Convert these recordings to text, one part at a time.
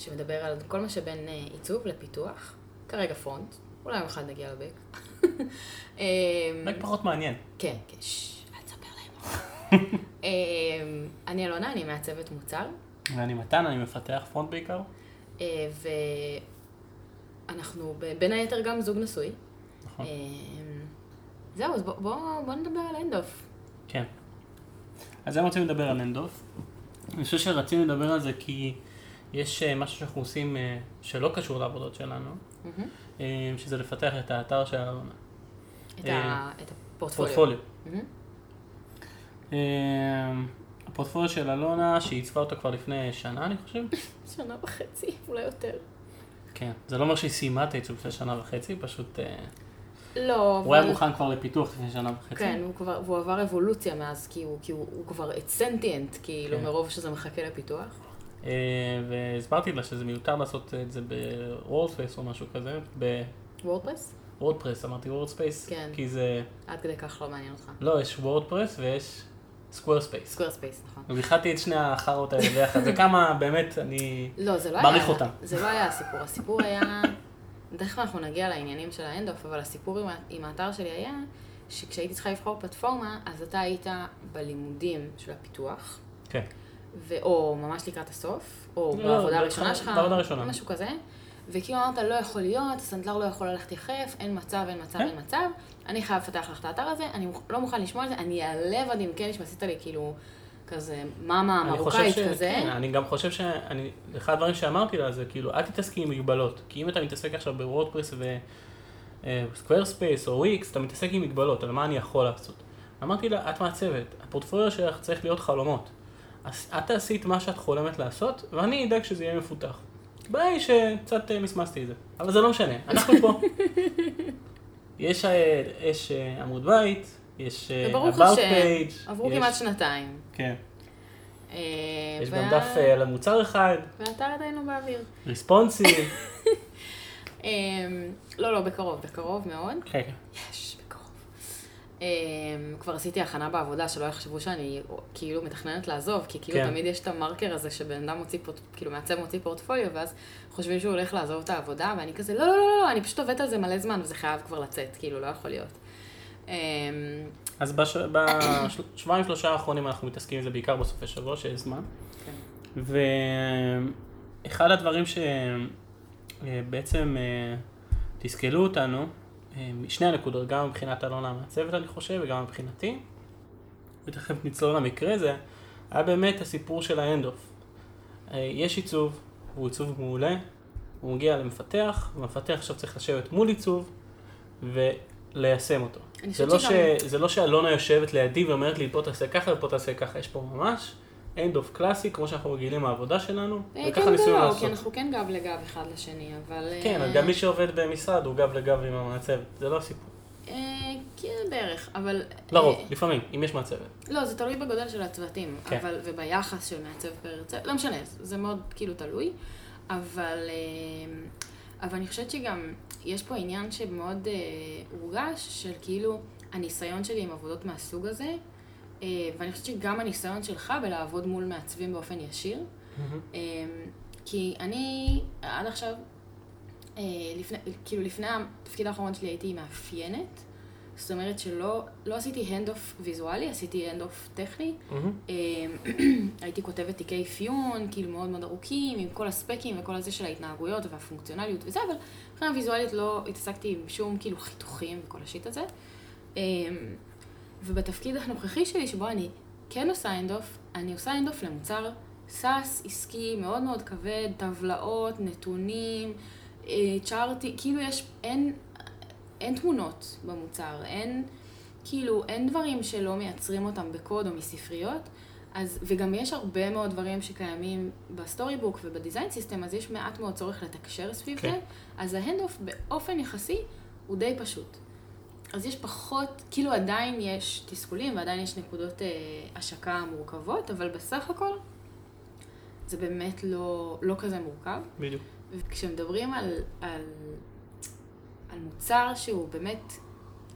שמדבר על כל מה שבין אה, עיצוב לפיתוח, כרגע פרונט, אולי יום אחד נגיע לבק. אה, רק פחות מעניין. כן, כן, אל תספר להם. אה, אני אלונה, אני מעצבת מוצר, ואני מתן, אני מפתח פרונט בעיקר. אה, ואנחנו בין היתר גם זוג נשוי. נכון. אה, זהו, אז בוא- בוא בוא נדבר על אנדוף. כן. אז היום רצינו לדבר על אנדוף. אני חושב שרצינו לדבר על זה כי יש אה, משהו שאנחנו עושים אה, שלא קשור לעבודות שלנו. אה, שזה לפתח את האתר של אלונה. את ה- את הפורטפוליו. הפורטפוליו של אלונה, שהיא עיצבה אותו כבר לפני שנה, אני חושב. שנה וחצי, אולי יותר. כן. זה לא אומר שהיא סיימה את העיצוב לפני שנה וחצי, פשוט... לא, הוא היה אבל... מוכן כבר לפיתוח לפני שנה וחצי. כן, הוא כבר, והוא עבר אבולוציה מאז, כי הוא, כי הוא, הוא כבר sentient, כאילו, כן. מרוב שזה מחכה לפיתוח. אה, והסברתי לה שזה מיותר לעשות את זה ב WordSpace או משהו כזה, WordPress? ב WordPress, אמרתי WordSpace, כן. כי זה, עד כדי כך לא מעניין אותך. לא, יש WordPress ויש Squarespace. Squarespace, נכון. ואיחדתי את שני החארות האלה ביחד, זה כמה באמת אני לא, זה לא מעריך היה, אותם. זה לא היה הסיפור. הסיפור היה, תכף אנחנו נגיע לעניינים של האנדוף, אבל הסיפור עם, עם האתר שלי היה, שכשהייתי צריכה לבחור פלטפורמה, אז אתה היית בלימודים של הפיתוח, כן, או ממש לקראת הסוף, או לא, בעבודה הראשונה שלך, בעבודה הראשונה. משהו כזה. וכאילו אמרת, לא יכול להיות, הסנדלר לא יכול ללכת יחף, אין מצב, אין מצב, כן. אין מצב, אני חייב לפתח לך את האתר הזה, אני לא מוכן לשמוע על זה, אני אעלה ועד עמקי נשמע, עשית לי כאילו כזה מאמה מרוקאית. כזה. כן, אני גם חושב שאני, אחד הדברים שאמרתי לה זה כאילו, אל תתעסקי עם מגבלות, כי אם אתה מתעסק עכשיו ב WordPress ו Squarespace או Wix, אתה מתעסק עם מגבלות, על מה אני יכול לעשות. אמרתי לה, את מעצבת, הפורטפוליו שלך צריך להיות חלומות. אז את תעשי את מה שאת חולמת לעשות, ואני אדאג שזה יהיה מפותח. הבעיה היא שקצת אה, מסמסתי את זה, אבל זה לא משנה, אנחנו פה. יש, אה, יש אה, עמוד בית, יש about השם, page, עברו יש- כמעט שנתיים. כן. יש וה- גם דף על המוצר אחד, והאתר עדיין לא באוויר. ריספונסיב. אה, לא, לא, בקרוב, בקרוב מאוד. כן, כן. יש, כבר עשיתי הכנה בעבודה, שלא יחשבו שאני כאילו מתכננת לעזוב, כי כאילו כן. תמיד יש את המרקר הזה שבן אדם מוציא, פורט- כאילו מעצב מוציא פורטפוליו, ואז חושבים שהוא הולך לעזוב את העבודה, ואני כזה, לא, לא, לא, לא, אני פשוט עובדת על זה מלא זמן, וזה חייב כבר לצאת, כאילו, לא יכול להיות. אה, אז בש... בשבועיים שלושה האחרונים אנחנו מתעסקים עם זה בעיקר בסופי שבוע שיש זמן. כן. ואחד הדברים שבעצם תסכלו אותנו, אה, משני הנקודות, גם מבחינת אלונה המעצבת אני חושב, וגם מבחינתי, ותכף נצלול למקרה זה, היה באמת הסיפור של handoff. אה, יש עיצוב, הוא עיצוב מעולה, הוא מגיע למפתח, ומפתח עכשיו צריך לשבת מול עיצוב וליישם אותו. זה לא, ש... זה לא שאלונה יושבת לידי ואומרת לי, פה תעשה ככה ופה תעשה ככה, יש פה ממש end of קלאסי, כמו שאנחנו רגילים מהעבודה שלנו, אה, וככה כן ניסינו ולא, לעשות. כי אנחנו כן גב לגב אחד לשני, אבל... אה, כן, אז גם מי שעובד במשרד הוא גב לגב עם המעצב, זה לא הסיפור. אה, כן, בערך, אבל... לרוב, אה, לפעמים, אם יש מעצבת. לא, זה תלוי בגודל של הצוותים, כן. אבל, וביחס של מעצב פר צוות, לא משנה, זה מאוד כאילו תלוי, אבל, אה, אבל אני חושבת שגם יש פה עניין שמאוד אה, הורגש של כאילו הניסיון שלי עם עבודות מהסוג הזה, אה, ואני חושבת שגם הניסיון שלך בלעבוד מול מעצבים באופן ישיר, אה, כי אני עד עכשיו, אה, לפני, כאילו לפני התפקיד האחרון שלי הייתי מאפיינת, זאת אומרת שלא לא עשיתי handoff ויזואלי, עשיתי handoff טכני. מהמם. אה, הייתי כותבת תיקי אפיון, כאילו מאוד מאוד ארוכים, עם כל הספקים וכל הזה של ההתנהגויות והפונקציונליות וזה, אבל מבחינה ויזואלית לא התעסקתי עם שום כאילו חיתוכים וכל ה shit הזה. אה, ובתפקיד הנוכחי שלי, שבו אני כן עושה handoff, אני עושה handoff למוצר SaaS עסקי מאוד מאוד כבד, טבלאות, נתונים, אה, צ'ארטים, כאילו יש, אין, אין תמונות במוצר, אין, כאילו, אין דברים שלא מייצרים אותם בקוד או מספריות, אז, וגם יש הרבה מאוד דברים שקיימים ב Storybook וב design system, אז יש מעט מאוד צורך לתקשר סביב כן. זה, אז ה handoff באופן יחסי הוא די פשוט. אז יש פחות, כאילו עדיין יש תסכולים ועדיין יש נקודות אה, השקה מורכבות, אבל בסך הכל זה באמת לא, לא כזה מורכב. בדיוק. וכשמדברים על, על, על מוצר שהוא באמת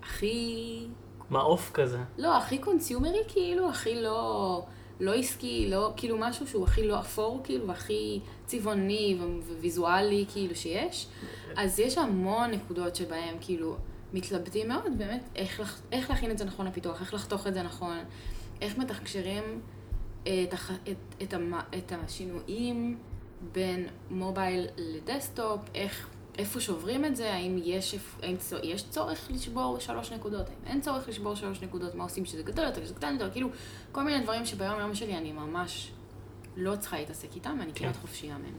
הכי, מעוף כזה. לא, הכי קונסיומרי כאילו, הכי לא, לא עסקי, לא, כאילו משהו שהוא הכי לא אפור, כאילו, והכי צבעוני וויזואלי, כאילו, שיש. אז יש המון נקודות שבהם, כאילו, מתלבטים מאוד, באמת, איך, לח- איך להכין את זה נכון לפיתוח, איך לחתוך את זה נכון, איך מתקשרים את, הח- את, את, המ, את השינויים בין מובייל לדסטופ, איך, איפה שוברים את זה, האם יש, האם צו- יש צורך לשבור שלוש נקודות, האם אין צורך לשבור שלוש נקודות, מה עושים שזה גדול יותר, שזה קטן יותר, כאילו, כל מיני דברים שביום יום שלי אני ממש לא צריכה להתעסק איתם, ואני כן. כמעט חופשייה מהם.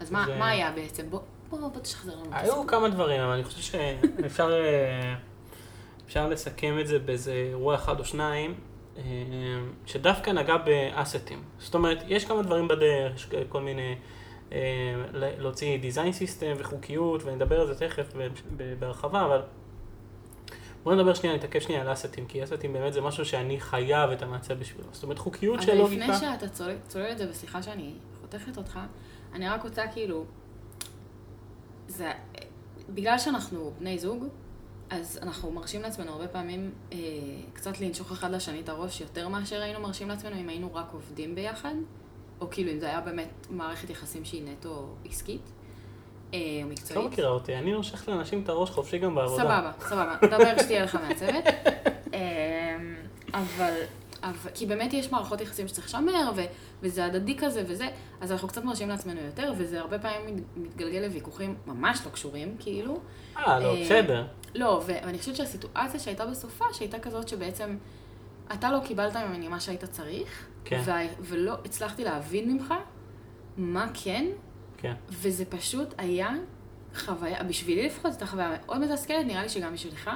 אז מה, זה- מה היה בעצם? בוא, בוא, בוא תשחזר לנו את היו. כמה דברים, אבל אני חושב שאפשר אה, אפשר לסכם את זה באיזה אירוע אחד או שניים, אה, שדווקא נגע באסטים. זאת אומרת, יש כמה דברים בדרך, יש כל מיני, אה, להוציא דיזיין סיסטם וחוקיות, ונדבר על זה תכף בהרחבה, אבל בואו נדבר שנייה, נתעכב שנייה על אסטים, כי אסטים באמת זה משהו שאני חייב את המעצב בשבילו. זאת אומרת, חוקיות של אבל לוגיקה. לפני שאתה צולל את זה, וסליחה שאני חותכת אותך, אני רק רוצה כאילו, זה, בגלל שאנחנו בני זוג, אז אנחנו מרשים לעצמנו הרבה פעמים אה, קצת לנשוך אחד לשני את הראש יותר מאשר היינו מרשים לעצמנו אם היינו רק עובדים ביחד, או כאילו אם זה היה באמת מערכת יחסים שהיא נטו עסקית, אה, את לא מקצועית. מכירה אותי, אני נושך לאנשים את הראש חופשי גם בעבודה. סבבה, סבבה, דבר שתהיה לך מעצבת. אמ, אבל, אבל, כי באמת יש מערכות יחסים שצריך לשמר, ו, וזה הדדי כזה וזה, אז אנחנו קצת מרשים לעצמנו יותר, וזה הרבה פעמים מת- מתגלגל לוויכוחים ממש לא קשורים, כאילו. אה, לא, אה, בסדר. לא, ואני חושבת שהסיטואציה שהייתה בסופה, שהייתה כזאת שבעצם אתה לא קיבלת ממני מה שהיית צריך, כן. ו- ולא הצלחתי להבין ממך מה כן, כן. וזה פשוט היה חוויה, בשבילי לפחות, זו הייתה חוויה מאוד מתסכלת, נראה לי שגם בשבילך.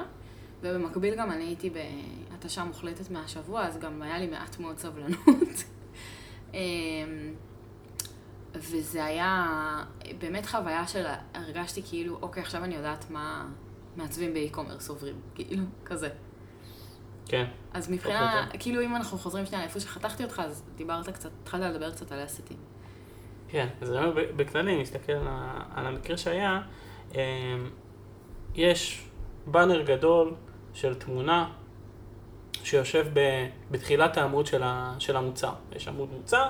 ובמקביל גם אני הייתי בהתשה מוחלטת מהשבוע, אז גם היה לי מעט מאוד סבלנות. אמ, וזה היה באמת חוויה של, הרגשתי כאילו, אוקיי, עכשיו אני יודעת מה מעצבים באי-קומרס עוברים, כאילו, כזה. כן. אז מבחינה, פחות כאילו אם אנחנו חוזרים שנייה לאיפה שחתכתי אותך, אז דיברת קצת, התחלת לדבר קצת על אסטים. כן, אז אני אומר, בכללי, אני מסתכל על, על המקרה שהיה, אמ, יש באנר גדול של תמונה שיושב ב, בתחילת העמוד של, ה, של המוצר. יש עמוד מוצר,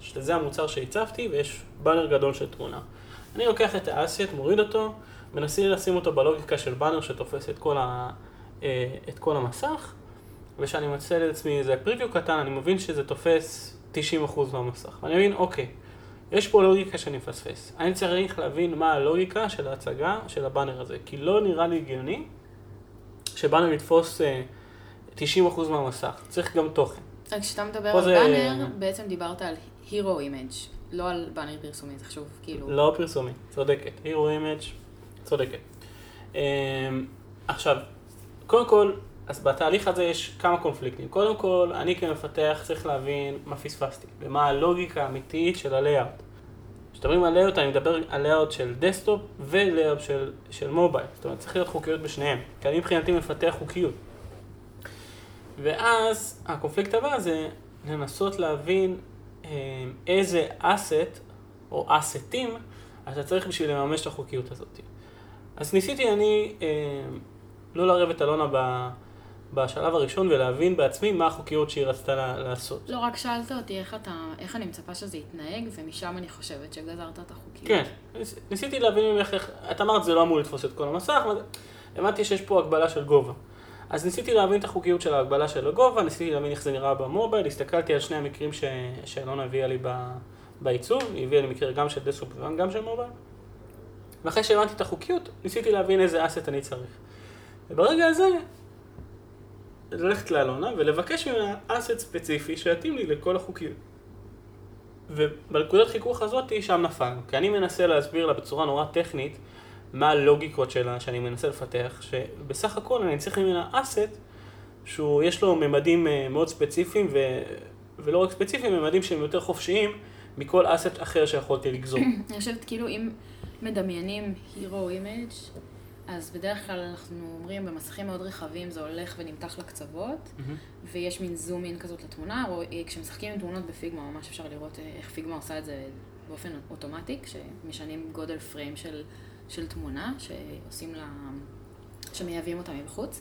שזה המוצר שהצבתי, ויש באנר גדול של תמונה. אני לוקח את האסט, מוריד אותו, מנסה לשים אותו בלוגיקה של באנר שתופס את כל, ה, אה, את כל המסך, וכשאני מנסה לעצמי איזה פריוויו קטן, אני מבין שזה תופס 90% מהמסך. ואני מבין, אוקיי, יש פה לוגיקה שאני מפספס. אני צריך להבין מה הלוגיקה של ההצגה של הבאנר הזה, כי לא נראה לי הגיוני שבאנר יתפוס אה, 90% מהמסך, צריך גם תוכן. אז כשאתה מדבר על זה- באנר, בעצם דיברת על hero image, לא על באנר פרסומי, זה חשוב, כאילו. לא פרסומי, צודקת. hero image, צודקת. אמ, עכשיו, קודם כל, אז בתהליך הזה יש כמה קונפליקטים. קודם כל, אני כמפתח צריך להבין מה פספסתי, ומה הלוגיקה האמיתית של ה layout. כשמדברים על layout, אני מדבר על layout של דסקטופ ו layout של, של מובייל. זאת אומרת, צריך להיות חוקיות בשניהם. כי אני מבחינתי מפתח חוקיות. ואז הקונפליקט הבא זה לנסות להבין אה, איזה אסט או אסטים אתה צריך בשביל לממש את החוקיות הזאת. אז ניסיתי אני אה, לא לערב את אלונה ב, בשלב הראשון ולהבין בעצמי מה החוקיות שהיא רצתה לעשות. לא, רק שאלת אותי איך אתה, איך אני מצפה שזה יתנהג, ומשם אני חושבת שגזרת את החוקיות. כן, ניס- ניסיתי להבין ממך איך, את אמרת זה לא אמור לתפוס את כל המסך, הבנתי שיש פה הגבלה של גובה. אז ניסיתי להבין את החוקיות של ההגבלה של הגובה, ניסיתי להבין איך זה נראה במובייל, הסתכלתי על שני המקרים ש... שאלונה הביאה לי ב... בעיצוב, היא הביאה לי מקרה גם של דסקטופ וגם של מובייל. ואחרי שהבנתי את החוקיות, ניסיתי להבין איזה asset אני צריך. וברגע הזה, ללכת לאלונה ולבקש ממנה asset ספציפי שיתאים לי לכל החוקיות. ובנקודת חיכוך הזאת, שם נפלנו. כי אני מנסה להסביר לה בצורה נורא טכנית מה הלוגיקות שלה שאני מנסה לפתח, שבסך הכל אני צריך ממנה asset שהוא, יש לו ממדים אה, מאוד ספציפיים, ו... ולא רק ספציפיים, ממדים שהם יותר חופשיים מכל asset אחר שיכולתי לגזור. אני חושבת כאילו אם מדמיינים hero image, אז בדרך כלל אנחנו אומרים במסכים מאוד רחבים זה הולך ונמתח לקצוות, ויש מין zoom in כזאת לתמונה, או אה, כשמשחקים עם תמונות ב Figma ממש אפשר לראות אה, איך Figma עושה את זה באופן אוטומטי, כשמשנים גודל פריים של, של תמונה, שעושים לה, שמייבאים אותה מבחוץ,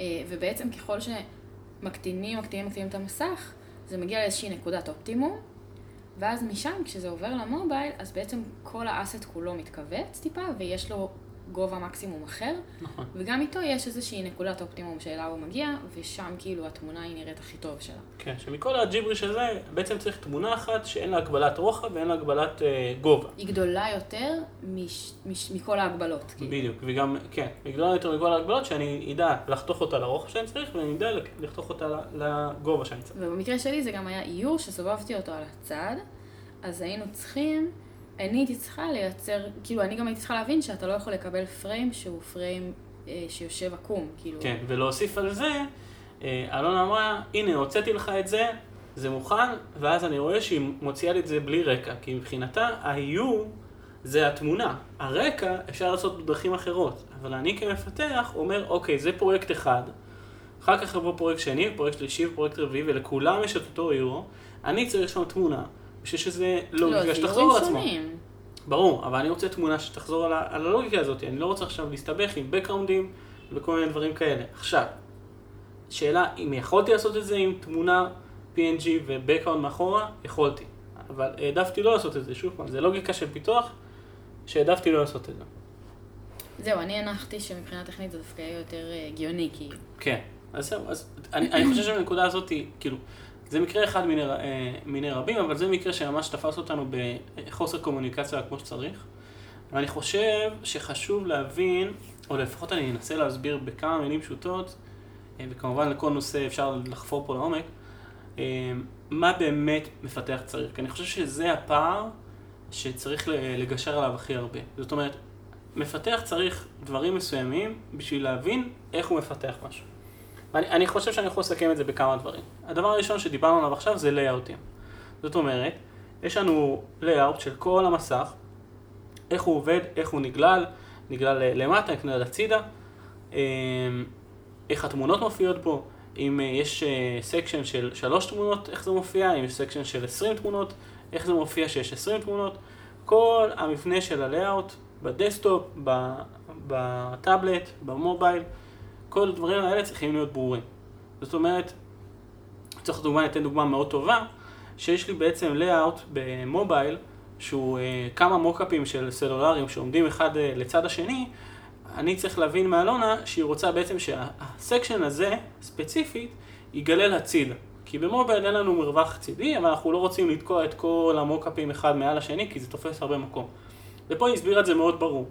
אה, ובעצם ככל שמקטינים, מקטינים, מקטינים את המסך, זה מגיע לאיזושהי נקודת אופטימום, ואז משם, כשזה עובר למובייל, אז בעצם כל האסט כולו מתכווץ טיפה, ויש לו גובה מקסימום אחר, נכון. וגם איתו יש איזושהי נקודת אופטימום שאליה הוא מגיע, ושם כאילו התמונה היא נראית הכי טוב שלה. כן, שמכל הג'יבריש הזה, בעצם צריך תמונה אחת שאין לה הגבלת רוחב ואין לה הגבלת אה, גובה. היא גדולה יותר מש, מש, מכל ההגבלות. כאילו. בדיוק, וגם, כן, היא גדולה יותר מכל ההגבלות, שאני אדע לחתוך אותה לרוחב שאני צריך, ואני אדע לחתוך אותה לגובה שאני צריך. ובמקרה שלי זה גם היה איור שסובבתי אותו על הצד, אז היינו צריכים, אני הייתי צריכה לייצר, כאילו אני גם הייתי צריכה להבין שאתה לא יכול לקבל פריים שהוא פריים אה, שיושב עקום, כאילו. כן, ולהוסיף על זה, אה, אלונה אמרה, הנה, הוצאתי לך את זה, זה מוכן, ואז אני רואה שהיא מוציאה לי את זה בלי רקע, כי מבחינתה האיור זה התמונה. הרקע אפשר לעשות בדרכים אחרות, אבל אני כמפתח אומר, אוקיי, זה פרויקט אחד, אחר כך יבוא פרויקט שני, פרויקט שלישי ופרויקט רביעי, ולכולם יש את אותו איור, אני צריך שם תמונה, בשביל שזה לוגיקה לא, שתחזור על עצמה. שונים. ברור, אבל אני רוצה תמונה שתחזור על, ה- על הלוגיקה הזאת, אני לא רוצה עכשיו להסתבך עם בקראונדים וכל מיני דברים כאלה. עכשיו, שאלה, אם יכולתי לעשות את זה עם תמונה PNG ובקראונד מאחורה, יכולתי. אבל העדפתי לא לעשות את זה, שוב פעם, זה לוגיקה של פיתוח שהעדפתי לא לעשות את זה. זהו, אני הנחתי שמבחינה טכנית זה דווקא יהיה יותר אה, הגיוני, כאילו. כן, אז זהו, אז אני, אני חושב שבנקודה הזאת, היא, כאילו, זה מקרה אחד מיני, אה, מיני רבים, אבל זה מקרה שממש תפס אותנו בחוסר קומוניקציה כמו שצריך. ואני חושב שחשוב להבין, או לפחות אני אנסה להסביר בכמה מילים פשוטות, אה, וכמובן לכל נושא אפשר לחפור פה לעומק, אה, מה באמת מפתח צריך. כי אני חושב שזה הפער שצריך לגשר עליו הכי הרבה. זאת אומרת, מפתח צריך דברים מסוימים בשביל להבין איך הוא מפתח משהו. אני, אני חושב שאני יכול לסכם את זה בכמה דברים. הדבר הראשון שדיברנו עליו עכשיו זה לייאאוטים. זאת אומרת, יש לנו layout של כל המסך, איך הוא עובד, איך הוא נגלל, נגלל למטה, נגלל הצידה, אמ, איך התמונות מופיעות בו, אם אה, יש section של שלוש תמונות, איך זה מופיע, אם יש section של 20 תמונות, איך זה מופיע שיש 20 תמונות. כל המבנה של ה layout בדסקטופ, ב- בטאבלט, במובייל, כל הדברים האלה צריכים להיות ברורים. זאת אומרת, לצורך דוגמה, ניתן דוגמה מאוד טובה, שיש לי בעצם layout במובייל, שהוא אה, כמה מוקאפים של סלולריים שעומדים אחד אה, לצד השני, אני צריך להבין מאלונה שהיא רוצה בעצם שה section הזה, ספציפית, ייגלל הצידה. כי במובייל אין לנו מרווח צידי, אבל אנחנו לא רוצים לתקוע את כל המוקאפים אחד מעל השני, כי זה תופס הרבה מקום. ופה היא הסבירה את זה מאוד ברור.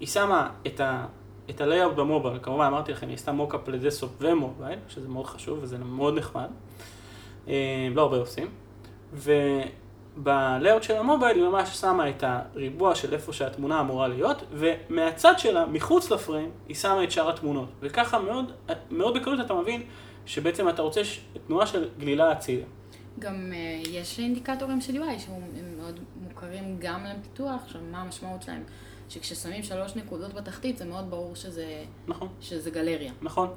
היא שמה את ה... את ה layout במובייל, כמובן אמרתי לכם, היא עשתה mockup לדסקטופ ומובייל, שזה מאוד חשוב וזה מאוד נחמד, אה, לא הרבה עושים, וב layout של המובייל היא ממש שמה את הריבוע של איפה שהתמונה אמורה להיות, ומהצד שלה, מחוץ לפריים, היא שמה את שאר התמונות, וככה מאוד, מאוד בקלות אתה מבין שבעצם אתה רוצה תנועה של גלילה הצידה. גם אה, יש אינדיקטורים של UI שהם מאוד מוכרים גם לפיתוח, עכשיו מה המשמעות שלהם? שכששמים שלוש נקודות בתחתית זה מאוד ברור שזה, נכון. שזה גלריה. נכון.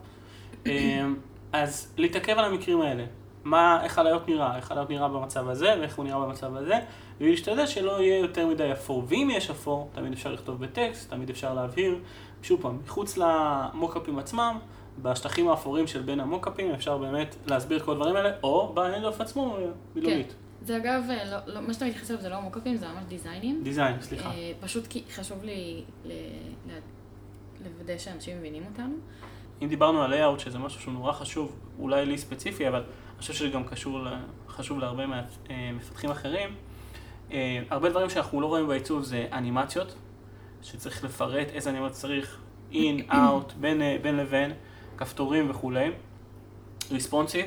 אמ, אז להתעכב על המקרים האלה. מה, איך ה layout נראה, איך ה layout נראה במצב הזה, ואיך הוא נראה במצב הזה, ולהשתדל שלא יהיה יותר מדי אפור. ואם יש אפור, תמיד אפשר לכתוב בטקסט, תמיד אפשר להבהיר. שוב פעם, מחוץ למוקאפים עצמם, בשטחים האפורים של בין המוקאפים, אפשר באמת להסביר כל הדברים האלה, או ב handoff עצמו, מילולית. זה אגב, אה, לא, לא, מה שאתה מתייחס אליו זה לא מוקאפים, זה ממש דיזיינים. דיזיין, סליחה. אה, פשוט כי חשוב לי ל- ל- לוודא שאנשים מבינים אותנו. אם דיברנו על layout, שזה משהו שהוא נורא חשוב, אולי לי ספציפי, אבל אני חושב שזה גם קשור, חשוב להרבה מפתחים אחרים. אה, הרבה דברים שאנחנו לא רואים בעיצוב זה אנימציות, שצריך לפרט איזה אנימציות צריך, in, out, בין, אה, בין לבין, כפתורים וכולי. responsive,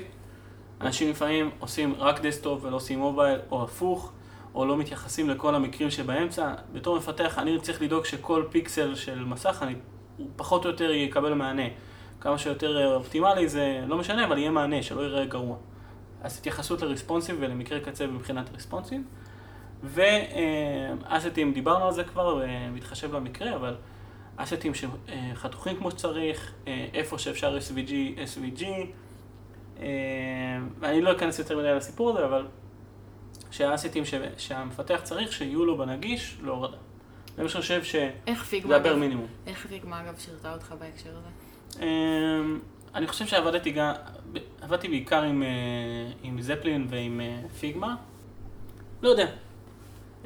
אנשים לפעמים עושים רק desktop ולא עושים mobile, או הפוך, או לא מתייחסים לכל המקרים שבאמצע. בתור מפתח אני צריך לדאוג שכל פיקסל של מסך, אני, פחות או יותר יקבל מענה. כמה שיותר אה, אופטימלי זה לא משנה, אבל יהיה מענה, שלא יראה גרוע. אז התייחסות ל responsive ולמקרה קצה מבחינת responsive. ואסטים, דיברנו על זה כבר, אה, מתחשב במקרה, אבל אסטים שחתוכים כמו שצריך, אה, איפה שאפשר SVG, SVG. אה, ואני לא אכנס יותר מדי לסיפור הזה, אבל שהאסטים ש- שהמפתח צריך שיהיו לו בנגיש להורדה. זה מה שאני חושב שזה איך פיגמה, הבר מינימום. איך פיגמה אגב שירתה אותך בהקשר הזה? אמ, אני חושב שעבדתי גם, עבדתי בעיקר עם, אה, עם זפלין ועם אה, פיגמה. לא יודע.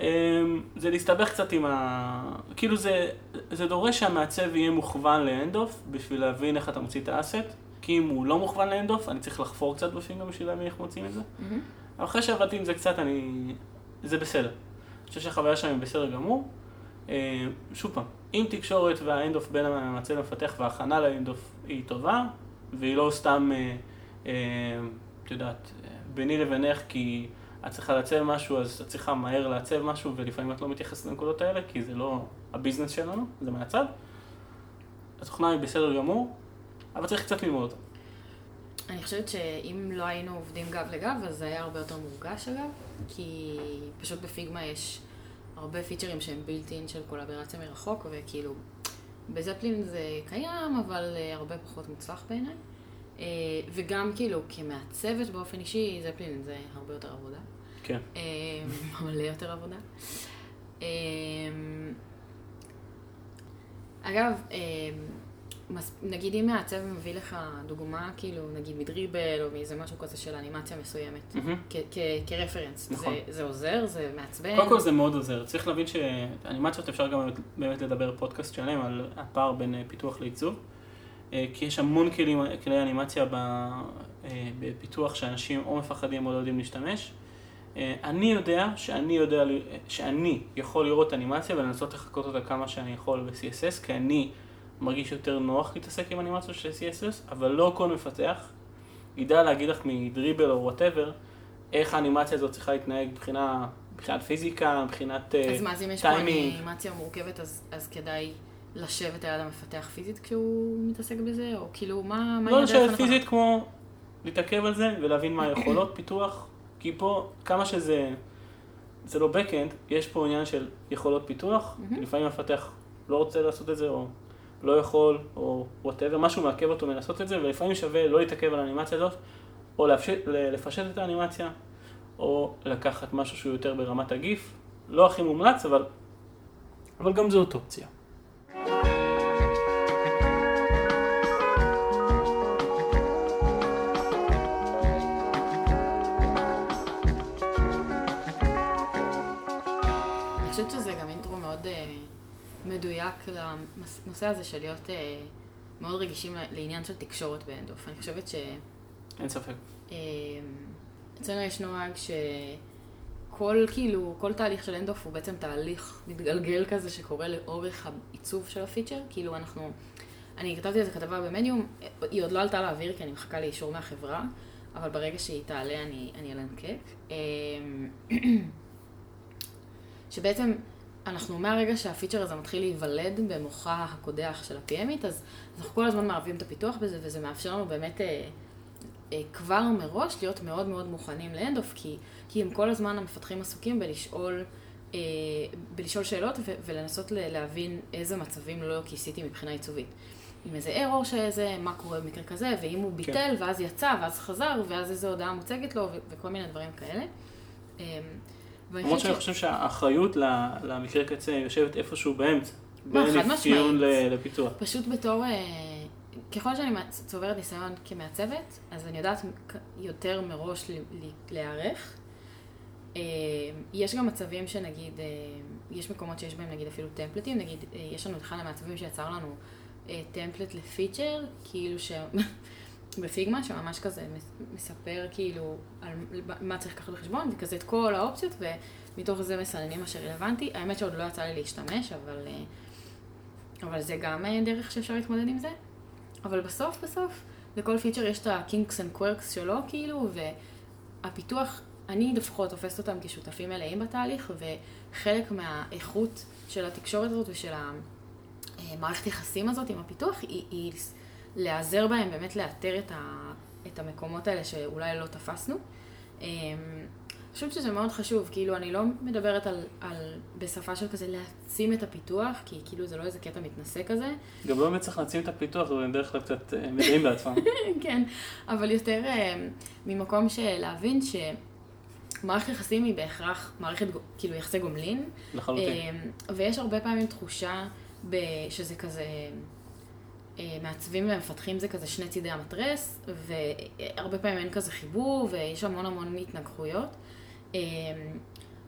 אה, זה להסתבך קצת עם ה... כאילו זה, זה דורש שהמעצב יהיה מוכוון ל handoff בשביל להבין איך אתה מוציא את ה asset. כי אם הוא לא מוכוון ל handoff, אני צריך לחפור קצת ב Figma בשביל להבין איך מוציאים את זה. אבל אחרי שעבדתי עם זה קצת, אני... זה בסדר. אני חושב שהחוויה שלהם היא בסדר גמור. אה, שוב פעם, אם תקשורת וה handoff בין המעצב למפתח וההכנה ל handoff היא טובה, והיא לא סתם, אה, אה, את יודעת, ביני לבינך, כי את צריכה לעצב משהו, אז את צריכה מהר לעצב משהו, ולפעמים את לא מתייחסת לנקודות האלה, כי זה לא הביזנס שלנו, זה מהצד. התוכנה היא בסדר גמור, אבל צריך קצת ללמוד אותה. אני חושבת שאם לא היינו עובדים גב לגב, אז זה היה הרבה יותר מורגש אגב, כי פשוט בפיגמה יש הרבה פיצ'רים שהם בילטין של קולברציה מרחוק, וכאילו, בזפלין זה קיים, אבל אה, הרבה פחות מוצלח בעיניי. אה, וגם כאילו, כמעצבת באופן אישי, זפלין זה הרבה יותר עבודה. כן. אה, מלא יותר עבודה. אה, אגב, אה, נגיד אם מעצב מביא לך דוגמה, כאילו, נגיד מדריבל או מאיזה משהו כזה של אנימציה מסוימת, כ- כרפרנס, נכון. זה- זה עוזר? זה מעצבן? קודם כל זה מאוד עוזר. צריך להבין שאנימציות אפשר גם באמת, לדבר פודקאסט שלם על הפער בין אה, פיתוח לעיצוב. אה, כי יש המון כלים, כלי אנימציה אה, בפיתוח שאנשים או מפחדים או לא יודעים להשתמש. אני יודע שאני יודע, שאני יכול לראות אנימציה ולנסות לחקות אותה כמה שאני יכול ב-CSS, כי אני מרגיש יותר נוח להתעסק עם אנימציות של CSS, אבל לא כל מפתח ידע להגיד לך מ Dribbble או whatever, איך האנימציה הזאת צריכה להתנהג מבחינה, מבחינת פיזיקה, מבחינת... אה, אז מה, אז אם יש פה טיימינג. אנימציה מורכבת, אז אז כדאי לשבת ליד המפתח פיזית כשהוא מתעסק בזה? או כאילו, מה מה לא לשבת? פיזית כמו להתעכב על זה ולהבין מה היכולות פיתוח, כי פה כמה שזה, זה לא backend, יש פה עניין של יכולות פיתוח, מהמם. לפעמים המפתח לא רוצה לעשות את זה או לא יכול או וואטאבר, משהו מעכב אותו מלעשות את זה ולפעמים שווה לא להתעכב על האנימציה הזאת או להפשט, לפשט את האנימציה או לקחת משהו שהוא יותר ברמת הגיף, לא הכי מומלץ אבל, אבל גם זאת אופציה. מדויק לנושא הזה של להיות אה, מאוד רגישים לעניין של תקשורת באנדוף. אני חושבת אין ספק. שאצלנו יש נוהג שכל כאילו, כל תהליך של אנדוף הוא בעצם תהליך מתגלגל כזה שקורה לאורך העיצוב של הפיצ'ר. כאילו אנחנו, אני כתבתי איזה כתבה במדיום, היא עוד לא עלתה לאוויר כי אני מחכה לאישור מהחברה, אבל ברגע שהיא תעלה אני, אני אלנקק. אה, שבעצם אנחנו מהרגע שהפיצ'ר הזה מתחיל להיוולד במוחה הקודח של ה-PMית, אז אנחנו כל הזמן מערבים את הפיתוח בזה, וזה מאפשר לנו באמת אה, אה, כבר מראש להיות מאוד מאוד מוכנים ל handoff, כי, כי הם כל הזמן המפתחים עסוקים בלשאול, אה, בלשאול שאלות ו- ולנסות ל- להבין איזה מצבים לא כיסיתי מבחינה עיצובית. עם איזה ארור שזה, מה קורה במקרה כזה, ואם הוא ביטל, ואז יצא, ואז חזר, ואז איזו הודעה מוצגת לו, ו- וכל מיני דברים כאלה. אה, למרות שאני חושב שהאחריות למקרה קצה יושבת איפשהו באמצע. מה, בין אפיון לפיתוח. פשוט בתור, אה, ככל שאני צוברת ניסיון כמעצבת, אז אני יודעת יותר מראש להיערך. אה, יש גם מצבים שנגיד, אה, יש מקומות שיש בהם נגיד אפילו טמפלטים, נגיד, יש לנו אחד המעצבים שיצר לנו טמפלט לפיצ'ר, כאילו ש... בפיגמה, שממש כזה מס- מספר כאילו על מה צריך לקחת בחשבון, וכזה את כל האופציות, ומתוך זה מסננים מה שרלוונטי. האמת שעוד לא יצא לי להשתמש, אבל... אה, אבל זה גם אה, דרך שאפשר להתמודד עם זה. אבל בסוף בסוף, לכל פיצ'ר יש את ה-kinks and quirks שלו, כאילו, והפיתוח, אני לפחות תופסת אותם כשותפים מלאים בתהליך, וחלק מהאיכות של התקשורת הזאת ושל המערכת יחסים הזאת עם הפיתוח, היא, היא להיעזר בהם, באמת לאתר את, ה, את המקומות האלה שאולי לא תפסנו. אמ, אני חושבת שזה מאוד חשוב, כאילו, אני לא מדברת על, על בשפה של כזה להעצים את הפיתוח, כי כאילו זה לא איזה קטע מתנשא כזה, גם לא באמת צריך להעצים את הפיתוח, אבל בדרך כלל קצת אה, מדעים בעצמם. כן, אבל יותר אה, ממקום של להבין שמערכת יחסים היא בהכרח מערכת, כאילו, יחסי גומלין, לחלוטין. אה, ויש הרבה פעמים תחושה שזה כזה, מעצבים ומפתחים זה כזה שני צידי המטרס, והרבה פעמים אין כזה חיבור, ויש המון המון התנגחויות. אה,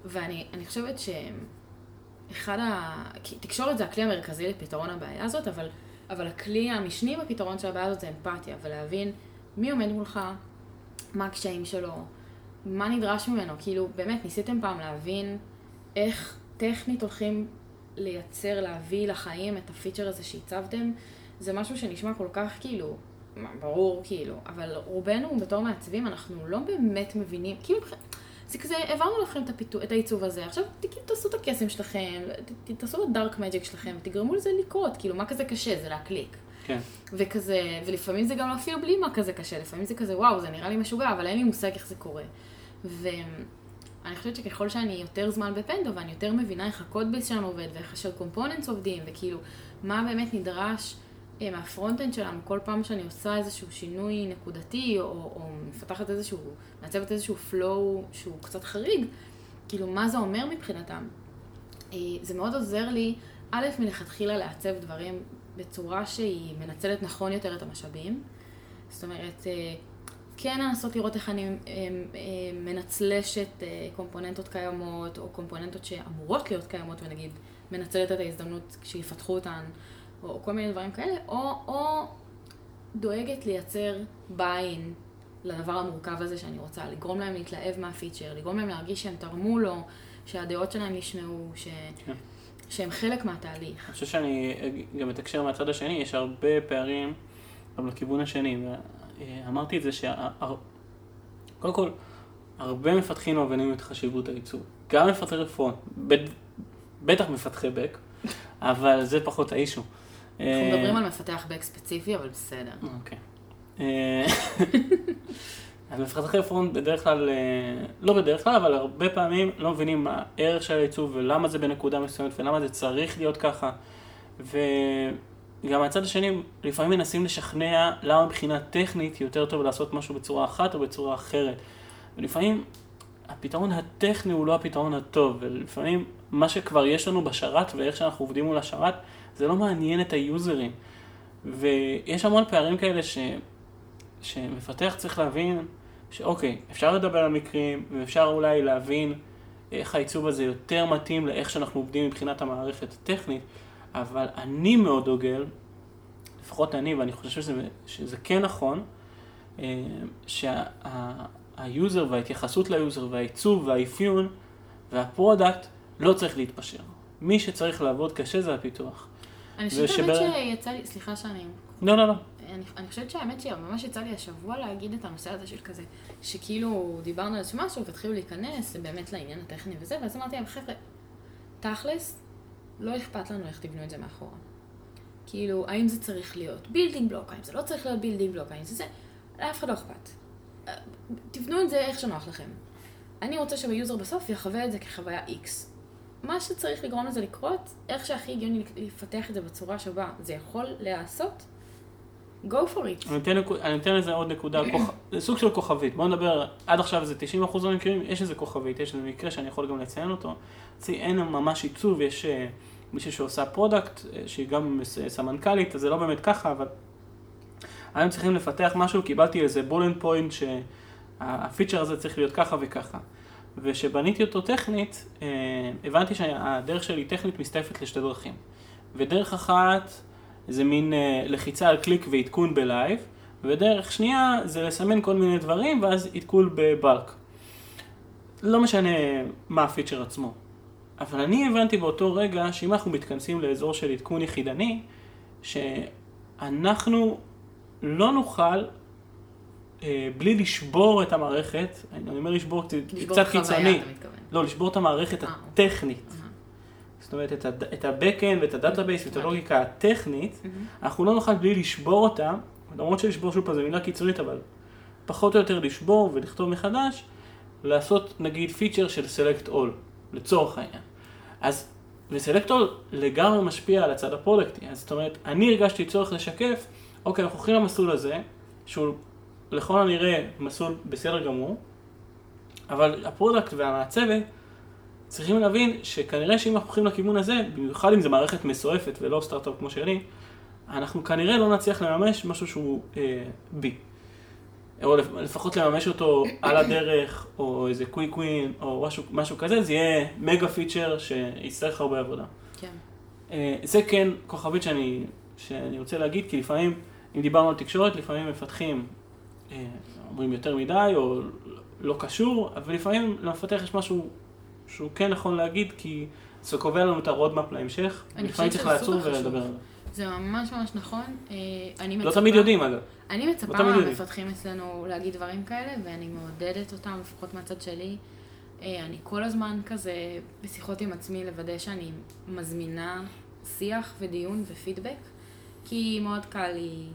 ואני אני חושבת שאחד ה... תקשורת זה הכלי המרכזי לפתרון הבעיה הזאת, אבל, אבל הכלי המשני בפתרון של הבעיה הזאת זה אמפתיה, ולהבין מי עומד מולך, מה הקשיים שלו, מה נדרש ממנו. כאילו, באמת, ניסיתם פעם להבין איך טכנית הולכים לייצר, להביא לחיים את הפיצ'ר הזה שהצבתם? זה משהו שנשמע כל כך כאילו, ברור כאילו, אבל רובנו בתור מעצבים, אנחנו לא באמת מבינים, כאילו, זה כזה, העברנו לכם את, הפיתו, את העיצוב הזה, עכשיו תעשו את הקסם שלכם, תעשו את הדארק מג'יק שלכם, ותגרמו לזה לקרות, כאילו, מה כזה קשה? זה להקליק. כן. וכזה, ולפעמים זה גם אפילו בלי מה כזה קשה, לפעמים זה כזה, וואו, זה נראה לי משוגע, אבל אין לי מושג איך זה קורה. ואני חושבת שככל שאני יותר זמן ב Pendo, ואני יותר מבינה איך ה code base שלנו עובד, ואיך ה shell components עובדים, וכאילו, מה באמת נדרש מה front-end שלנו, כל פעם שאני עושה איזשהו שינוי נקודתי, או, או מפתחת איזשהו, מעצבת איזשהו flow שהוא קצת חריג, כאילו, מה זה אומר מבחינתם? אה, זה מאוד עוזר לי, א', מלכתחילה לעצב דברים בצורה שהיא מנצלת נכון יותר את המשאבים. זאת אומרת, אה, כן לנסות לראות איך אני מנצלשת קומפוננטות קיימות, או קומפוננטות שאמורות להיות קיימות, ונגיד מנצלת את ההזדמנות כשיפתחו אותן. או כל מיני דברים כאלה, או, או דואגת לייצר ביין לדבר המורכב הזה שאני רוצה, לגרום להם להתלהב מהפיצ'ר, לגרום להם להרגיש שהם תרמו לו, שהדעות שלהם נשמעו, ש... כן. שהם חלק מהתהליך. אני חושב שאני גם אתקשר מהצד השני, יש הרבה פערים גם לכיוון השני, ואמרתי את זה שה... קודם כל, הרבה מפתחים לא מבינים את חשיבות הייצור. גם מפתחי רפואה, בטח מפתחי בק, אבל זה פחות האישו. אנחנו אה, מדברים על מפתח בק ספציפי, אבל בסדר. אוקיי. אז מפתחי פרונט בדרך כלל, אה, לא בדרך כלל, אבל הרבה פעמים לא מבינים מה הערך של העיצוב ולמה זה בנקודה מסוימת ולמה זה צריך להיות ככה. וגם מהצד השני, לפעמים מנסים לשכנע למה מבחינה טכנית יותר טוב לעשות משהו בצורה אחת או בצורה אחרת. ולפעמים הפתרון הטכני הוא לא הפתרון הטוב, ולפעמים מה שכבר יש לנו בשרת ואיך שאנחנו עובדים מול השרת, זה לא מעניין את היוזרים. ויש המון פערים כאלה ש... שמפתח צריך להבין שאוקיי, אפשר לדבר על מקרים, ואפשר אולי להבין איך העיצוב הזה יותר מתאים לאיך שאנחנו עובדים מבחינת המערכת הטכנית, אבל אני מאוד דוגל, לפחות אני, ואני חושב שזה, שזה כן נכון, אה, שה user שה, וההתייחסות ל user והעיצוב והאפיון וה product לא צריך להתפשר. מי שצריך לעבוד קשה זה הפיתוח. אני חושבת ושבר... שיצא לי, סליחה שאני... לא, לא, לא. אני, אני חושבת שהאמת שממש יצא לי השבוע להגיד את הנושא הזה של כזה, שכאילו דיברנו על איזשהו משהו והתחילו להיכנס באמת לעניין הטכני וזה, ואז אמרתי להם, חבר'ה, תכלס, לא אכפת לנו איך תבנו את זה מאחורה. כאילו, האם זה צריך להיות building block, האם זה לא צריך להיות building block, האם זה זה, לאף אחד לא אכפת. תבנו את זה איך שנוח לכם. אני רוצה שביוזר בסוף יחווה את זה כחוויה X. מה שצריך לגרום לזה לקרות, איך שהכי הגיוני לפתח את זה בצורה שבה זה יכול להיעשות, go for it. אני אתן, אני אתן לזה עוד נקודה, כוח, זה סוג של כוכבית. בוא נדבר, עד עכשיו זה 90% מהמקרים, יש איזה כוכבית, יש איזה מקרה שאני יכול גם לציין אותו. אצלי אין ממש עיצוב, יש אה, מישהו שעושה product, אה, שהיא גם סמנכ"לית, אז זה לא באמת ככה, אבל היום צריכים לפתח משהו, קיבלתי איזה bullet point שהפיצ'ר הזה צריך להיות ככה וככה. וכשבניתי אותו טכנית, אה, הבנתי שהדרך שלי טכנית מסתעפת לשתי דרכים. ודרך אחת זה מין אה, לחיצה על קליק ועדכון ב live, ודרך שנייה זה לסמן כל מיני דברים ואז עדכון ב bulk. לא משנה מה הפיצ'ר עצמו. אבל אני הבנתי באותו רגע שאם אנחנו מתכנסים לאזור של עדכון יחידני, שאנחנו לא נוכל בלי לשבור את המערכת, אני אומר לשבור, לשבור קצת קיצוני. לא, לשבור את המערכת אה, אוקיי. הטכנית. זאת אומרת, את ה-Backend ואת ה-Database ואת הלוגיקה הטכנית, אנחנו לא נוכל בלי לשבור אותה, למרות שלשבור שוב פעם זו מילה קיצונית, אבל פחות או יותר לשבור ולכתוב מחדש, לעשות נגיד פיצ'ר של Select All, לצורך העניין. אז, ו-Select All לגמרי משפיע על הצד הפרודקטי, אז זאת אומרת, אני הרגשתי צורך לשקף, אוקיי, אנחנו הולכים למסלול הזה, שהוא לכל הנראה מסלול בסדר גמור, אבל ה product והמעצבת צריכים להבין שכנראה שאם אנחנו הולכים לכיוון הזה, במיוחד אם זו מערכת מסועפת ולא סטארט-אפ כמו שלי, אנחנו כנראה לא נצליח לממש משהו שהוא אה, B. או לפחות לממש אותו על הדרך, או איזה quick win, או משהו, משהו כזה, זה יהיה מגה פיצ'ר שיצטרך הרבה עבודה. כן. אה, זה כן כוכבית שאני, שאני רוצה להגיד, כי לפעמים, אם דיברנו על תקשורת, לפעמים מפתחים אומרים יותר מדי, או לא קשור, אבל לפעמים למפתח יש משהו שהוא כן נכון להגיד, כי זה קובע לנו את הרודמפ להמשך, לפעמים צריך לעצור ולדבר עליו. זה ממש ממש נכון. אה, אני מצפה... לא תמיד יודעים, אגב. אני לא מצפה לא מהמפתחים אצלנו להגיד דברים כאלה, ואני מעודדת אותם, לפחות מהצד שלי. אה, אני כל הזמן כזה בשיחות עם עצמי לוודא שאני מזמינה שיח ודיון ופידבק, כי מאוד קל לי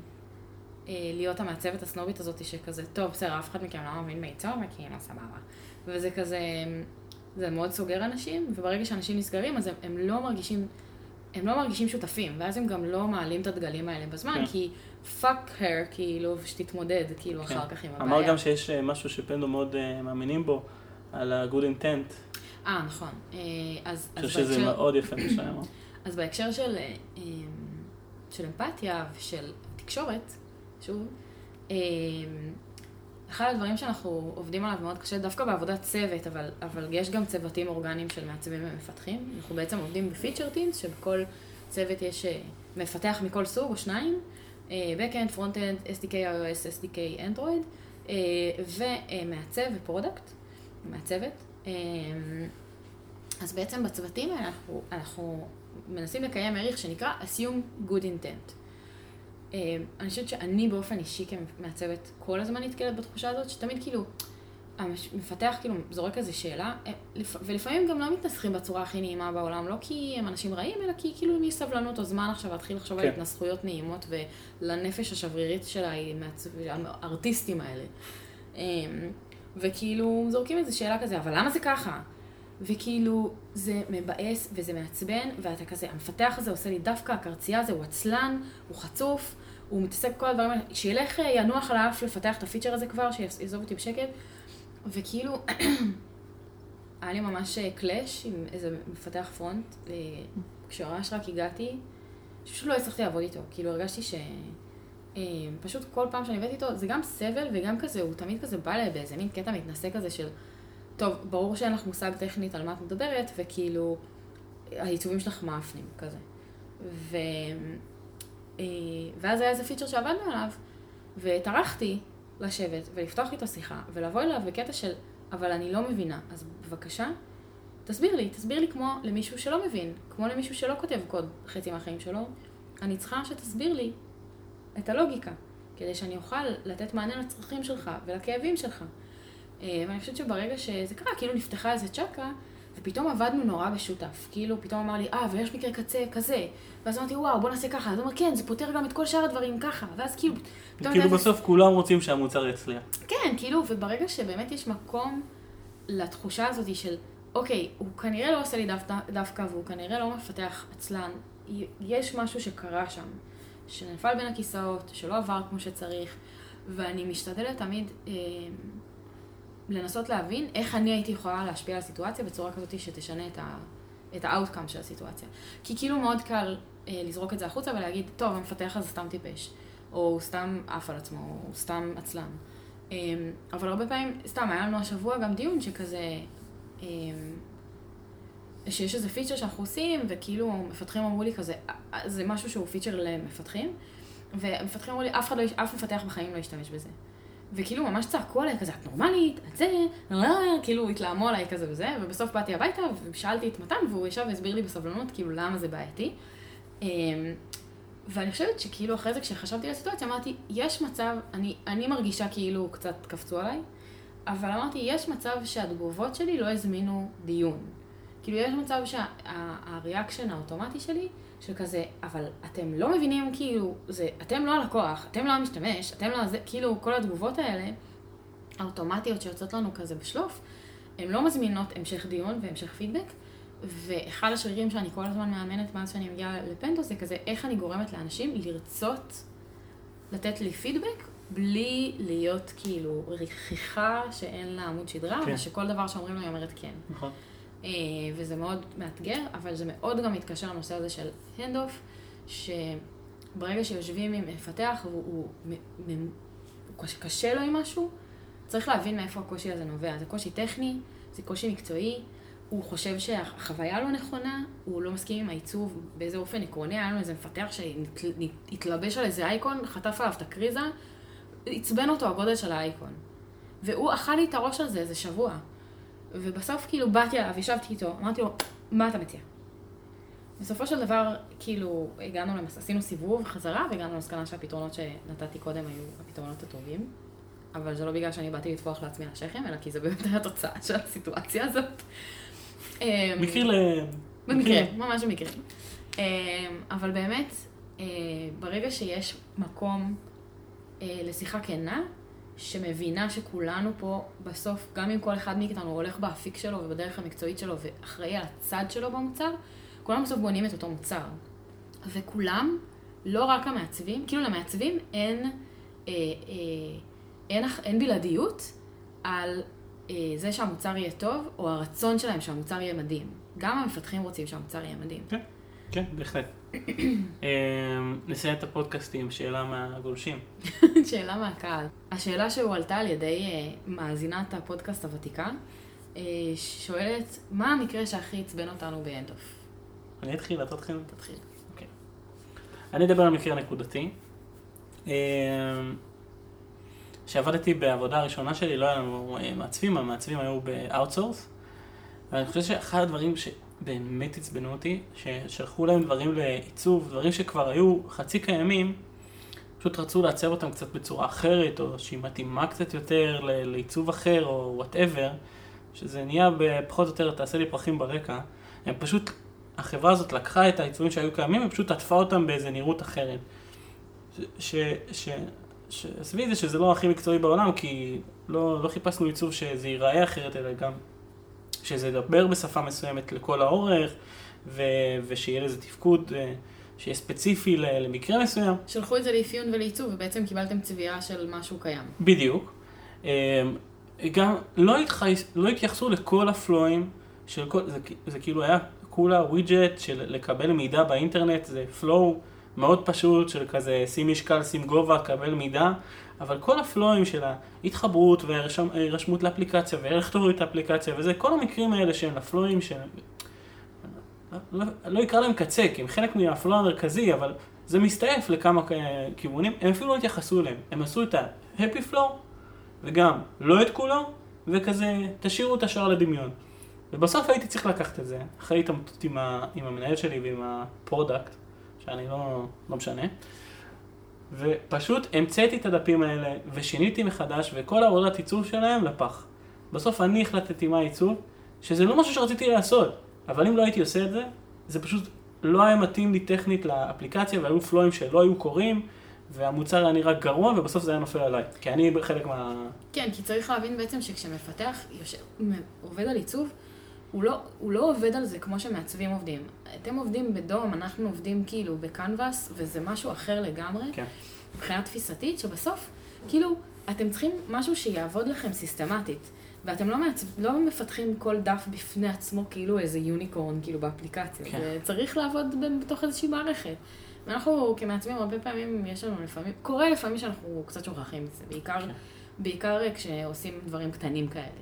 להיות המעצבת הסנובית הזאת שכזה, טוב, בסדר, אף אחד מכם לא מבין מיצור, וכאילו, סבבה. וזה כזה, זה מאוד סוגר אנשים, וברגע שאנשים נסגרים, אז הם, הם לא מרגישים, הם לא מרגישים שותפים, ואז הם גם לא מעלים את הדגלים האלה בזמן, כן. כי fuck her, כאילו, שתתמודד, כאילו, כן. אחר כך עם הבעיה. אמר גם שיש אה, משהו שפנדו מאוד uh, מאמינים בו, על ה-good intent. אה, נכון. אז, אני חושב שזה מאוד יפה מה שהיה. אז בהקשר של, של אמפתיה ושל תקשורת, שוב, אחד הדברים שאנחנו עובדים עליו מאוד קשה, דווקא בעבודת צוות, אבל, אבל יש גם צוותים אורגניים של מעצבים ומפתחים. אנחנו בעצם עובדים בפיצ'ר טינס, שבכל צוות יש אה, מפתח מכל סוג או שניים, אה, Backend, Frontend, SDK iOS, SDK Android, אה, ומעצב ו product, מעצבת. אז בעצם בצוותים האלה אנחנו, אנחנו מנסים לקיים ערך שנקרא assume good intent. אה, אני חושבת שאני באופן אישי כמעצבת כל הזמן נתקלת בתחושה הזאת, שתמיד כאילו, המפתח כאילו זורק איזה שאלה, אה, ולפעמים גם לא מתנסחים בצורה הכי נעימה בעולם, לא כי הם אנשים רעים, אלא כי כאילו אם יש סבלנות או זמן עכשיו להתחיל לחשוב כן. על התנסחויות נעימות ולנפש השברירית של הארטיסטים האלה. אה, וכאילו זורקים איזה שאלה כזה, אבל למה זה ככה? וכאילו, זה מבאס וזה מעצבן, ואתה כזה, המפתח הזה עושה לי דווקא, הקרצייה הזה הוא עצלן, הוא חצוף, הוא מתעסק בכל הדברים האלה, שילך אה, ינוח על האף לפתח את הפיצ'ר הזה כבר, שיעזוב אותי בשקט. וכאילו, היה לי ממש קלאש אה, עם איזה מפתח פרונט, אה, כשממש רק הגעתי, שפשוט לא הצלחתי לעבוד איתו. כאילו הרגשתי ש... פשוט כל פעם שאני הבאתי איתו, זה גם סבל וגם כזה, הוא תמיד כזה בא אליי באיזה מין קטע מתנשא כזה של, טוב, ברור שאין לך מושג טכנית על מה את מדברת, וכאילו, העיצובים שלך מאפנים כזה. ו... אה, ואז היה איזה פיצ'ר שעבדנו עליו, וטרחתי לשבת ולפתוח איתו שיחה, ולבוא אליו בקטע של, אבל אני לא מבינה, אז בבקשה, תסביר לי, תסביר לי כמו למישהו שלא מבין, כמו למישהו שלא כותב קוד חצי מהחיים שלו, אני צריכה שתסביר לי את הלוגיקה, כדי שאני אוכל לתת מענה לצרכים שלך ולכאבים שלך. אה, ואני חושבת שברגע שזה קרה, כאילו נפתחה איזה צ'קה, ופתאום עבדנו נורא בשותף. כאילו, פתאום אמר לי, אה, ויש מקרה קצה כזה. ואז אמרתי, וואו, בוא נעשה ככה. אז הוא אמר, כן, זה פותר גם את כל שאר הדברים ככה. ואז כאילו... כאילו בסוף כולם רוצים שהמוצר יצליח. כן, כאילו, וברגע שבאמת יש מקום לתחושה הזאת של, אוקיי, הוא כנראה לא עושה לי דווקא, דווקא והוא כנראה לא מפתח עצלן. יש משהו שקרה שם, שנפל בין הכיסאות, שלא עבר כמו שצריך, ואני משתדלת תמיד... אה, לנסות להבין איך אני הייתי יכולה להשפיע על הסיטואציה בצורה כזאת שתשנה את, ה, את ה outcome של הסיטואציה. כי כאילו מאוד קל אה, לזרוק את זה החוצה ולהגיד, טוב, המפתח הזה סתם טיפש, או הוא סתם עף על עצמו, או הוא סתם עצלן. אה, אבל הרבה פעמים, סתם, היה לנו השבוע גם דיון שכזה, אה, שיש איזה פיצ'ר שאנחנו עושים, וכאילו מפתחים אמרו לי כזה, אה, זה משהו שהוא פיצ'ר למפתחים, ומפתחים אמרו לי, אף לא, אף מפתח בחיים לא ישתמש בזה. וכאילו ממש צעקו עליי כזה, את נורמלית, את זה, אה, כאילו התלהמו עליי כזה וזה, ובסוף באתי הביתה ושאלתי את מתן והוא ישב והסביר לי בסבלנות כאילו למה זה בעייתי. אמ, ואני חושבת שכאילו אחרי זה כשחשבתי על הסיטואציה אמרתי, יש מצב, אני, אני מרגישה כאילו קצת קפצו עליי, אבל אמרתי, יש מצב שהתגובות שלי לא הזמינו דיון. כאילו יש מצב שהריאקשן האוטומטי שלי שכזה, אבל אתם לא מבינים, כאילו, זה, אתם לא הלקוח, אתם לא המשתמש, אתם לא זה, כאילו, כל התגובות האלה, האוטומטיות שיוצאות לנו כזה בשלוף, הן לא מזמינות המשך דיון והמשך פידבק, ואחד השרירים שאני כל הזמן מאמנת מאז שאני מגיעה לפנגו זה כזה, איך אני גורמת לאנשים לרצות לתת לי פידבק בלי להיות כאילו רכיכה שאין לה עמוד שדרה, כן. ושכל דבר שאומרים לה היא אומרת כן. נכון. אה, וזה מאוד מאתגר, אבל זה מאוד גם מתקשר לנושא הזה של handoff, ברגע שיושבים עם מפתח, הוא, הוא, הוא, הוא קשה לו עם משהו, צריך להבין מאיפה הקושי הזה נובע. זה קושי טכני, זה קושי מקצועי, הוא חושב שהחוויה לא נכונה, הוא לא מסכים עם העיצוב באיזה אופן עקרוני, היה לנו איזה מפתח שהתלבש על איזה אייקון, חטף עליו את הקריזה, עצבן אותו הגודל של האייקון. והוא אכל לי את הראש על זה איזה שבוע. ובסוף כאילו באתי אליו, ישבתי איתו, אמרתי לו, מה אתה מציע? בסופו של דבר, כאילו, הגענו, למס... עשינו סיבוב חזרה, והגענו למסקנה שהפתרונות שנתתי קודם היו הפתרונות הטובים. אבל זה לא בגלל שאני באתי לטפוח לעצמי על השכם, אלא כי זה באמת התוצאה של הסיטואציה הזאת. אמ, מקרה ל... במקרה, ממש במקרה. אמ, אבל באמת, אה, ברגע שיש מקום אה, לשיחה כנה, שמבינה שכולנו פה בסוף, גם אם כל אחד מאיתנו הולך באפיק שלו ובדרך המקצועית שלו ואחראי על הצד שלו במוצר, כולם בסוף בונים את אותו מוצר. וכולם, לא רק המעצבים, כאילו למעצבים אין, אה, אה, אין, אין בלעדיות על אה, זה שהמוצר יהיה טוב, או הרצון שלהם שהמוצר יהיה מדהים. גם המפתחים רוצים שהמוצר יהיה מדהים. כן, כן, בהחלט. אה, נסיים את הפודקאסט עם שאלה מהגולשים. שאלה מהקהל. השאלה שהועלתה על ידי אה, מאזינת הפודקאסט הוותיקה, אה, שואלת, מה המקרה שהכי עצבן אותנו באנדוף? אני אתחיל, אתה תתחיל? תתחיל. אוקיי. אני אדבר על מקרה נקודתי. כשעבדתי בעבודה הראשונה שלי, לא היה לנו מעצבים, המעצבים היו ב outsource. ואני חושב שאחד הדברים שבאמת עצבנו אותי, ששלחו להם דברים לעיצוב, דברים שכבר היו חצי קיימים, פשוט רצו לעצב אותם קצת בצורה אחרת, או שהיא מתאימה קצת יותר לעיצוב אחר, או whatever, שזה נהיה פחות או יותר, תעשה לי פרחים ברקע. הם פשוט, החברה הזאת לקחה את העיצובים שהיו קיימים, ופשוט עטפה אותם באיזה נראות אחרת. ש... ש... עזבי את זה שזה לא הכי מקצועי בעולם, כי לא, לא חיפשנו עיצוב שזה ייראה אחרת, אלא גם שזה ידבר בשפה מסוימת לכל האורך, ו, ושיהיה לזה תפקוד אה, שיהיה ספציפי למקרה מסוים. שלחו את זה לאפיון ולעיצוב, ובעצם קיבלתם צביעה של משהו קיים. בדיוק. אה, גם לא, התחייס, לא התייחסו לכל הפלואים של כל, זה, זה כאילו היה כולה ווידג'ט של לקבל מידע באינטרנט, זה פלואו. מאוד פשוט של כזה שים משקל, שים גובה, קבל מידע, אבל כל הפלואים של ההתחברות והירשמות לאפליקציה ואיך תוריד את האפליקציה וזה, כל המקרים האלה שהם הפלואים של... לא, לא אקרא להם קצה, כי הם חלק מהפלואו המרכזי, אבל זה מסתעף לכמה כיוונים, הם אפילו לא התייחסו אליהם, הם עשו את ה-happy flow וגם לא את כולו, וכזה השאירו את השאר לדמיון. ובסוף הייתי צריך לקחת את זה, אחרי התעמתות עם, עם המנהל שלי ועם ה product, שאני לא, לא משנה. ופשוט המצאתי את הדפים האלה ושיניתי מחדש וכל העבודת עיצוב שלהם לפח. בסוף אני החלטתי מה העיצוב, שזה לא משהו שרציתי לעשות, אבל אם לא הייתי עושה את זה, זה פשוט לא היה מתאים לי טכנית לאפליקציה והיו פלואים שלא היו קורים. והמוצר היה נראה גרוע, ובסוף זה היה נופל עליי, כי אני חלק מה... כן, כי צריך להבין בעצם שכשמפתח יושב, עובד על עיצוב, הוא לא, הוא לא עובד על זה כמו שמעצבים עובדים. אתם עובדים בדום, אנחנו עובדים כאילו בקנבאס, וזה משהו אחר לגמרי. כן. מבחינה תפיסתית, שבסוף, כאילו, אתם צריכים משהו שיעבוד לכם סיסטמטית. ואתם לא, מעצב, לא מפתחים כל דף בפני עצמו כאילו איזה יוניקורן, כאילו באפליקציה. כן. זה צריך לעבוד בתוך איזושהי מערכת. ואנחנו כמעצבים הרבה פעמים, יש לנו לפעמים, קורה לפעמים שאנחנו קצת שוכחים את זה, בעיקר, כן. בעיקר כשעושים דברים קטנים כאלה.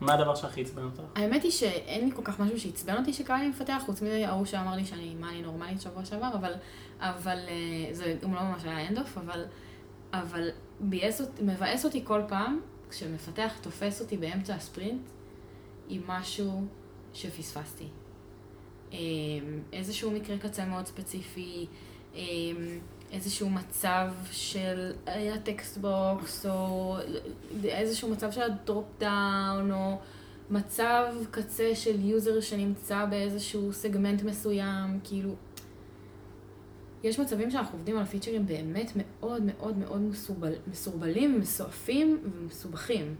מה הדבר שהכי עצבן אותך? האמת היא שאין לי כל כך משהו שעצבן אותי שקרה לי מפתח, חוץ מההוא שאמר לי שאני, מה, אני נורמלית שבוע שעבר, אבל, אבל אה, זה גם לא ממש היה אנדוף, אבל, אבל ביאס, מבאס אותי כל פעם כשמפתח תופס אותי באמצע הספרינט עם משהו שפספסתי. אמ, איזשהו מקרה קצה מאוד ספציפי, אמ, איזשהו מצב של היה text box, או איזשהו מצב של ה drop down, או מצב קצה של user שנמצא באיזשהו סגמנט מסוים, כאילו... יש מצבים שאנחנו עובדים על פיצ'רים באמת מאוד מאוד מאוד מסורבל, מסורבלים, מסועפים ומסובכים.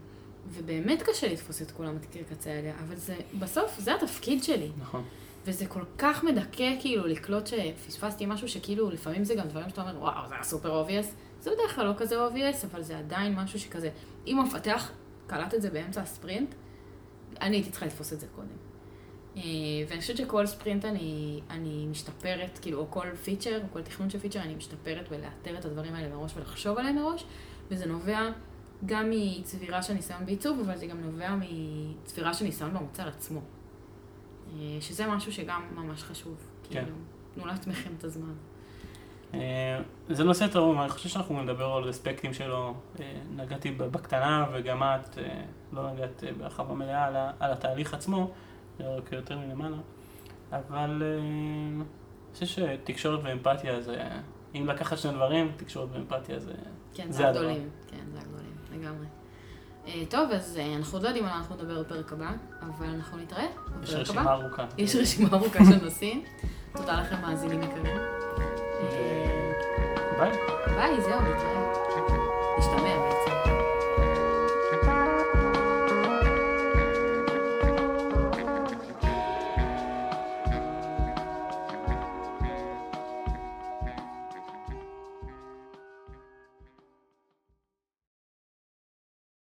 ובאמת קשה לתפוס את כולם המקרי קצה האלה, אבל זה, בסוף זה התפקיד שלי. נכון. וזה כל כך מדכא כאילו לקלוט שפספסתי משהו שכאילו לפעמים זה גם דברים שאתה אומר וואו זה היה super obvious. זה בדרך כלל לא כזה obvious אבל זה עדיין משהו שכזה אם המפתח קלט את זה באמצע הספרינט אני הייתי צריכה לתפוס את זה קודם. אה, ואני חושבת שכל ספרינט אני, אני משתפרת, כאילו, או כל פיצ'ר, או כל תכנון של פיצ'ר, אני משתפרת בלאתר את הדברים האלה מראש ולחשוב עליהם מראש, וזה נובע גם מצבירה של ניסיון בעיצוב, אבל זה גם נובע מצבירה של ניסיון במוצר עצמו. אה, שזה משהו שגם ממש חשוב. כן. כאילו, תנו לעצמכם את הזמן. אה, זה נושא טוב, אני חושב שאנחנו נדבר על אספקטים שלו. אה, נגעתי בקטנה וגם את לא נגעת בהרחבה מלאה על, התהליך עצמו, רק יותר מלמעלה. אבל אני חושב שתקשורת ואמפתיה זה, אם לקחת שני דברים, תקשורת ואמפתיה זה... כן, זה זה הדבר. הגדולים. כן, זה הגדולים, לגמרי. אה, טוב, אז אה, אנחנו עוד לא יודעים על מה אנחנו נדבר בפרק הבא, אבל אנחנו נתראה יש בפרק רשימה הבא. ארוכה. יש רשימה ארוכה של נושאים. תודה לכם, מאזינים יקרים. אה, ביי. ביי, זהו, נתראה.